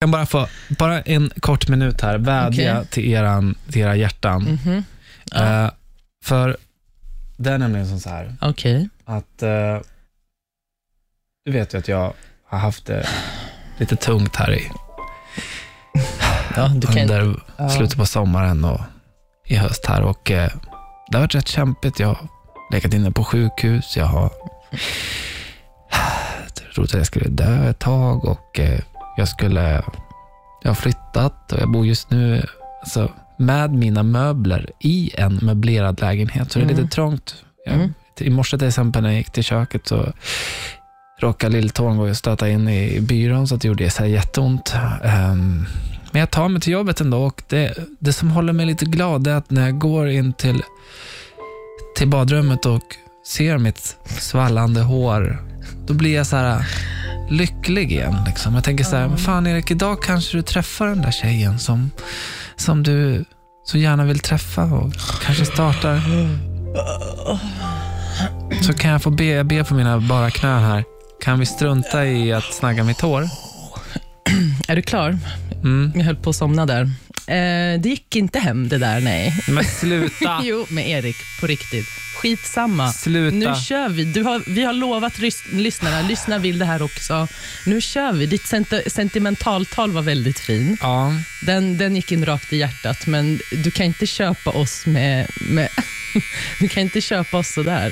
kan bara få, bara en kort minut här, vädja Okej. till, eran, till era hjärtan. Mhm. Ja. Eh, för det är nämligen som så här, Okej. att eh, du vet ju att jag har haft det lite tungt här i, Ja, kan... under Ja. slutet på sommaren och i höst här och eh, det har varit rätt kämpigt. Jag har legat inne på sjukhus, jag har trott att jag skulle dö ett tag och jag skulle, jag har flyttat och jag bor just nu alltså, med mina möbler i en möblerad lägenhet, så det är Mm. lite trångt. Jag, Mm. I morse till exempel när jag gick till köket så råkade lilltån gå och stöta in i, byrån så att det gjorde så här jätteont. Ehm, men jag tar mig till jobbet ändå och det, det som håller mig lite glad är att när jag går in till, till badrummet och ser mitt svallande hår, då blir jag så här lycklig igen. Liksom. Jag tänker så här, men fan Erik, idag kanske du träffar den där tjejen som, som du så gärna vill träffa och kanske startar. Så kan jag få be, jag ber på mina bara knän här. Kan vi strunta i att snagga mitt hår? Är du klar? Mm. Jag höll på att somna där. Eh, det gick inte hem det där, nej. Men sluta! Jo, med Erik, på riktigt. Skitsamma. Sluta. Nu kör vi. Du har, vi har lovat rys- lyssnarna, lyssna vill det här också. Nu kör vi. Ditt sent- sentimentaltal var väldigt fin. Ja, Den, den gick in rakt i hjärtat, men du kan inte köpa oss med... med du kan inte köpa oss sådär.